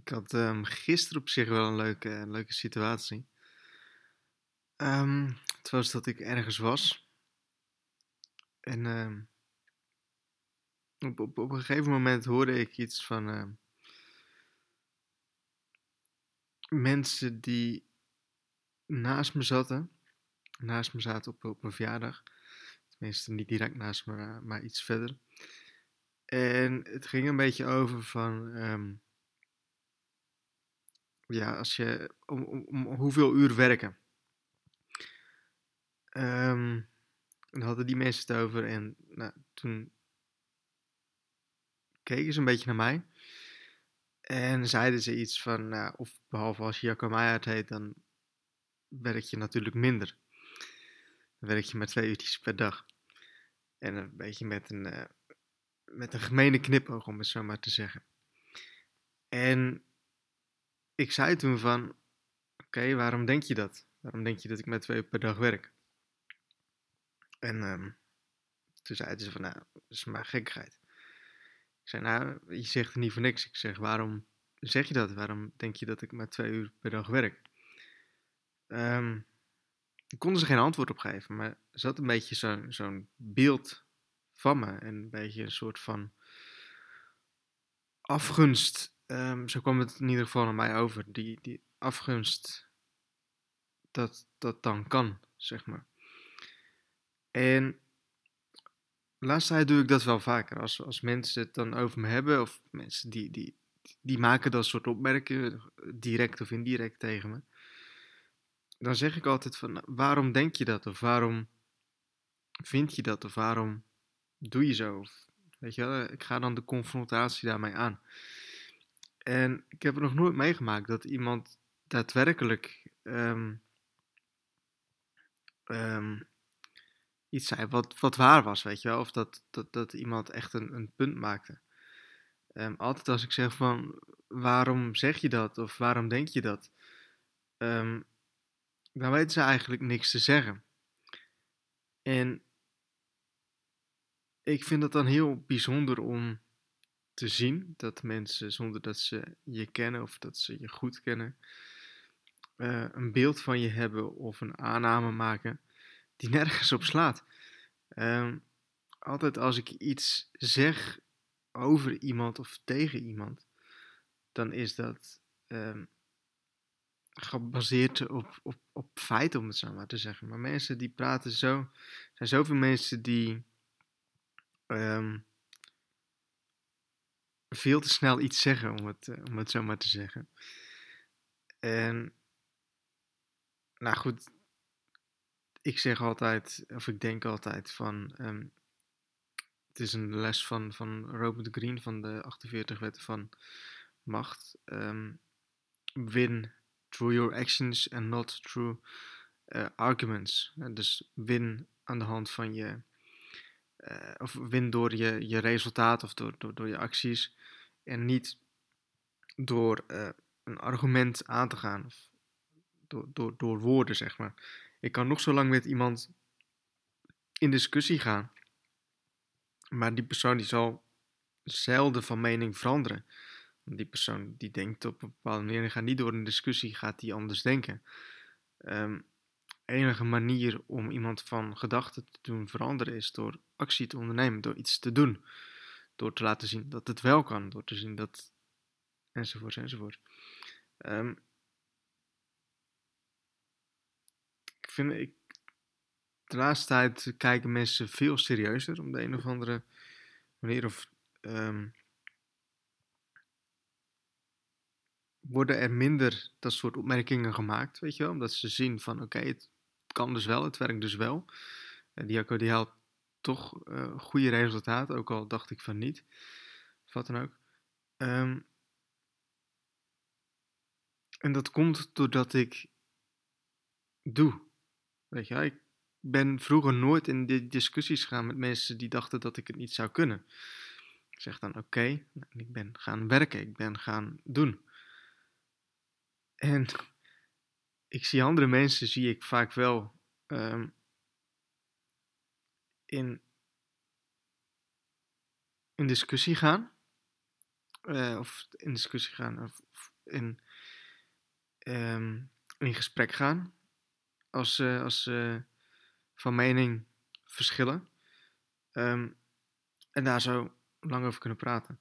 Ik had um, gisteren op zich wel een leuke, leuke situatie. Um, het was dat ik ergens was. En um, op, op, op een gegeven moment hoorde ik iets van mensen die naast me zaten. Naast me zaten op, op een verjaardag. Tenminste, niet direct naast me, maar iets verder. En het ging een beetje over van ja, als je, om, om, hoeveel uur werken. Um, dan hadden die mensen het over en nou, toen keken ze een beetje naar mij. En zeiden ze iets van, nou, of behalve als je Meijer heet, dan werk je natuurlijk minder. Dan werk je maar twee uurtjes per dag. En een beetje met een, uh, met een gemene knipoog, om het zo maar te zeggen. En ik zei toen van, oké, waarom denk je dat? Waarom denk je dat ik met twee uur per dag werk? En um, toen zeiden ze van, nou, dat is maar gekkigheid. Ik zei, nou, je zegt niet voor niks. Ik zeg, waarom zeg je dat? Waarom denk je dat ik maar twee uur per dag werk? Um, ik konden ze geen antwoord op geven, maar er zat een beetje zo'n zo'n beeld van me. En een beetje een soort van afgunst Um, zo kwam het in ieder geval naar mij over. Die, die afgunst dat dat dan kan, zeg maar. En de laatste tijd doe ik dat wel vaker. Als, als mensen het dan over me hebben, of mensen die, die, die maken dat soort opmerkingen, direct of indirect tegen me. Dan zeg ik altijd van, waarom denk je dat? Of waarom vind je dat? Of waarom doe je zo? Weet je wel, ik ga dan de confrontatie daarmee aan. En ik heb nog nooit meegemaakt dat iemand daadwerkelijk um, um, iets zei wat, wat waar was, weet je wel. Of dat, dat, dat iemand echt een, een punt maakte. Um, altijd als ik zeg van, waarom zeg je dat? Of waarom denk je dat? dan weten ze eigenlijk niks te zeggen. En ik vind het dan heel bijzonder om te zien dat mensen, zonder dat ze je kennen of dat ze je goed kennen, uh, een beeld van je hebben of een aanname maken die nergens op slaat. Um, altijd als ik iets zeg over iemand of tegen iemand, dan is dat um, gebaseerd op, op, op feiten, om het zo maar te zeggen. Maar mensen die praten zo, er zijn zoveel mensen die. Um, veel te snel iets zeggen, om het, eh, om het zo maar te zeggen. En, nou goed, ik zeg altijd, of ik denk altijd van, um, het is een les van, van Robert Greene van de 48 wetten van macht. Um, win through your actions and not through uh, arguments. dus win aan de hand van je uh, of win door je, je resultaat of door, door, door je acties. En niet door uh, een argument aan te gaan. Of door, door, door woorden, zeg maar. Ik kan nog zo lang met iemand in discussie gaan. Maar die persoon die zal zelden van mening veranderen. Die persoon die denkt op een bepaalde manier en gaat niet door een discussie, gaat die anders denken. Um, enige manier om iemand van gedachten te doen veranderen is door actie te ondernemen, door iets te doen. Door te laten zien dat het wel kan, door te zien dat. enzovoort, enzovoort. Um, ik vind, ik, de laatste tijd kijken mensen veel serieuzer om de een of andere manier. Of um, worden er minder dat soort opmerkingen gemaakt, weet je wel. Omdat ze zien van, oké, het kan dus wel, het werkt dus wel. Uh, Diaco die haalt toch uh, goede resultaten, ook al dacht ik van niet. Wat dan ook. Um, en dat komt doordat ik doe. Weet je, ik ben vroeger nooit in die discussies gegaan met mensen die dachten dat ik het niet zou kunnen. Ik zeg dan oké, ik ben gaan werken, ik ben gaan doen. En ik zie andere mensen, zie ik vaak wel um, in, in discussie gaan. uh, of in discussie gaan of, in, um, in gesprek gaan als, uh, als van mening verschillen. Um, en daar zo lang over kunnen praten.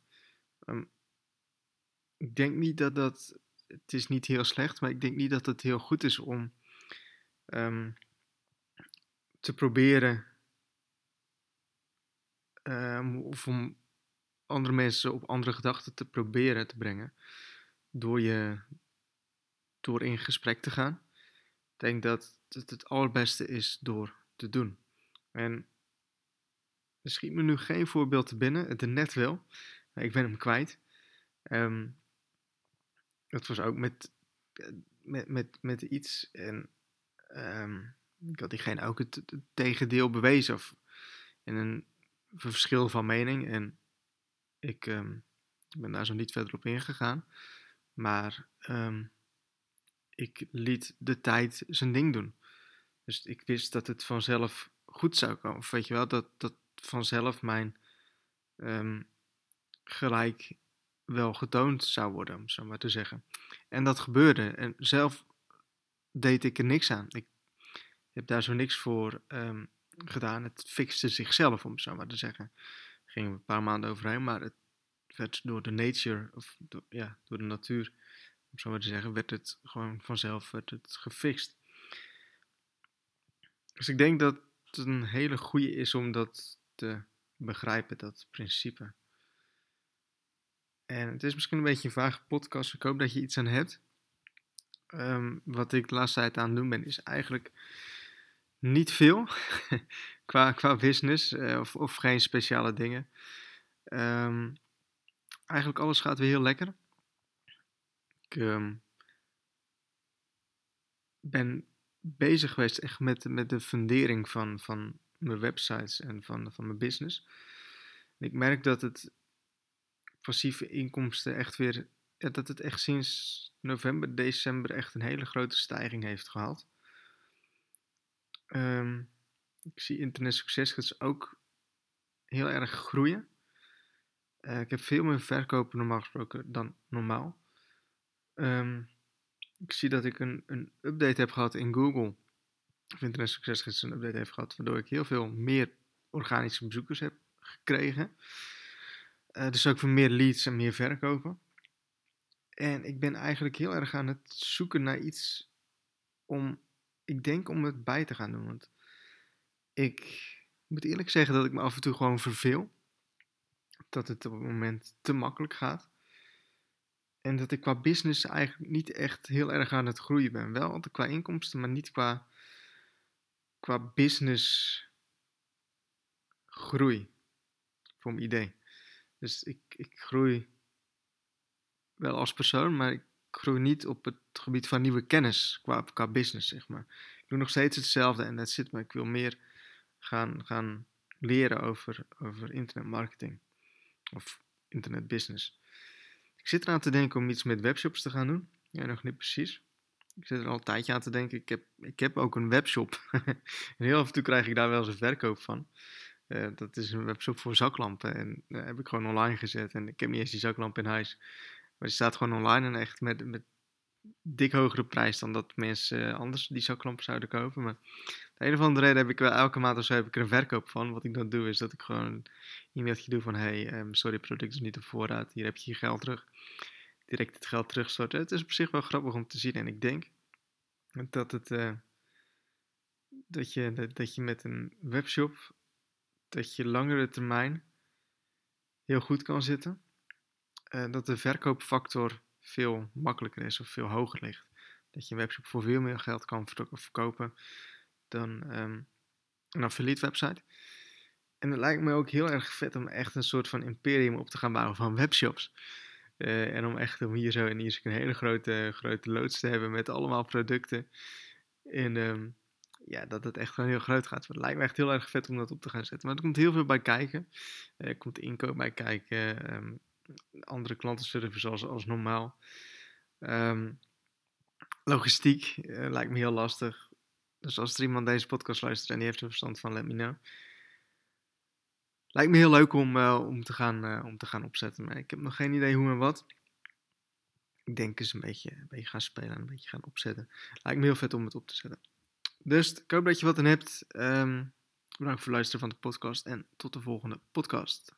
Ik denk niet dat dat. Het is niet heel slecht, maar ik denk niet dat het heel goed is om um, te proberen. Um, of om andere mensen op andere gedachten te proberen te brengen. Door, je, door in gesprek te gaan. Ik denk dat het het allerbeste is door te doen. En er schiet me nu geen voorbeeld te binnen. Het net wel. Ik ben hem kwijt. Um, dat was ook met, met, met, met iets. En um, ik had diegene ook het, tegendeel bewezen. Of in een verschil van mening. En ik um, ben daar zo niet verder op ingegaan. Maar um, ik liet de tijd zijn ding doen. Dus ik wist dat het vanzelf goed zou komen. Weet je wel, dat, dat vanzelf mijn gelijk wel getoond zou worden, om zo maar te zeggen. En dat gebeurde. En zelf deed ik er niks aan. Ik heb daar zo niks voor um, gedaan. Het fixte zichzelf, om zo maar te zeggen. Er een paar maanden overheen, maar het werd door de nature, of door, ja, door de natuur, om zo maar te zeggen, werd het gewoon vanzelf werd het gefixt. Dus ik denk dat het een hele goede is om dat te begrijpen, dat principe. En het is misschien een beetje een vage podcast. Ik hoop dat je iets aan hebt. Um, wat ik de laatste tijd aan het doen ben, is eigenlijk niet veel qua, qua business uh, of, of geen speciale dingen. Um, eigenlijk alles gaat weer heel lekker. Ik um, ben bezig geweest echt met, met de fundering van, van mijn websites en van, van mijn business. Ik merk dat het passieve inkomsten echt weer, dat het echt sinds november, december echt een hele grote stijging heeft gehad. Um, ik zie internet succes ook heel erg groeien. Uh, ik heb veel meer verkopen normaal gesproken dan normaal. Um, ik zie dat ik een, een update heb gehad in Google. Of Internet Succes een update heeft gehad, waardoor ik heel veel meer organische bezoekers heb gekregen. Uh, dus ook voor meer leads en meer verkopen. En ik ben eigenlijk heel erg aan het zoeken naar iets om, ik denk om het bij te gaan doen. Want ik moet eerlijk zeggen dat ik me af en toe gewoon verveel. Dat het op het moment te makkelijk gaat. En dat ik qua business eigenlijk niet echt heel erg aan het groeien ben. Wel qua inkomsten, maar niet qua, qua business groei. Voor mijn idee. Dus ik, ik groei wel als persoon, maar ik groei niet op het gebied van nieuwe kennis qua, qua business, zeg maar. Ik doe nog steeds hetzelfde en dat zit, maar ik wil meer gaan, gaan leren over, over internetmarketing of internetbusiness. Ik zit eraan te denken om iets met webshops te gaan doen. Ja, nog niet precies. Ik zit er al een tijdje aan te denken. Ik heb, ik heb ook een webshop. en heel af en toe krijg ik daar wel eens een verkoop van. Uh, dat is een webshop voor zaklampen. En uh, heb ik gewoon online gezet. En ik heb niet eens die zaklamp in huis. Maar die staat gewoon online en echt met, met dik hogere prijs dan dat mensen anders die zaklampen zouden kopen. Maar de een of andere reden heb ik wel elke maand of zo heb ik er een verkoop van. Wat ik dan doe is dat ik gewoon een e-mailtje doe van hey, um, sorry, product is niet op voorraad. Hier heb je je geld terug. Direct het geld terugstorten. Het is op zich wel grappig om te zien. En ik denk dat het... Uh, dat je, dat je met een webshop dat je langere termijn heel goed kan zitten. Uh, dat de verkoopfactor veel makkelijker is of veel hoger ligt. Dat je een webshop voor veel meer geld kan verkopen dan um, een affiliate website. En het lijkt me ook heel erg vet om echt een soort van imperium op te gaan bouwen van webshops. Uh, en om echt om hier zo in hier een hele grote, grote loods te hebben met allemaal producten. En um, ja, dat het echt wel heel groot gaat. Het lijkt me echt heel erg vet om dat op te gaan zetten. Maar er komt heel veel bij kijken. Eh, er komt inkoop bij kijken. Um, andere klantenservice als, als normaal. Ehm, logistiek eh, lijkt me heel lastig. Dus als er iemand deze podcast luistert en die heeft er verstand van, let me know. Lijkt me heel leuk om, eh, om, te gaan, om te gaan opzetten. Maar ik heb nog geen idee hoe en wat. Ik denk eens een beetje, een beetje gaan spelen en een beetje gaan opzetten. Lijkt me heel vet om het op te zetten. Dus ik hoop dat je wat aan hebt. Ehm, bedankt voor het luisteren van de podcast en tot de volgende podcast.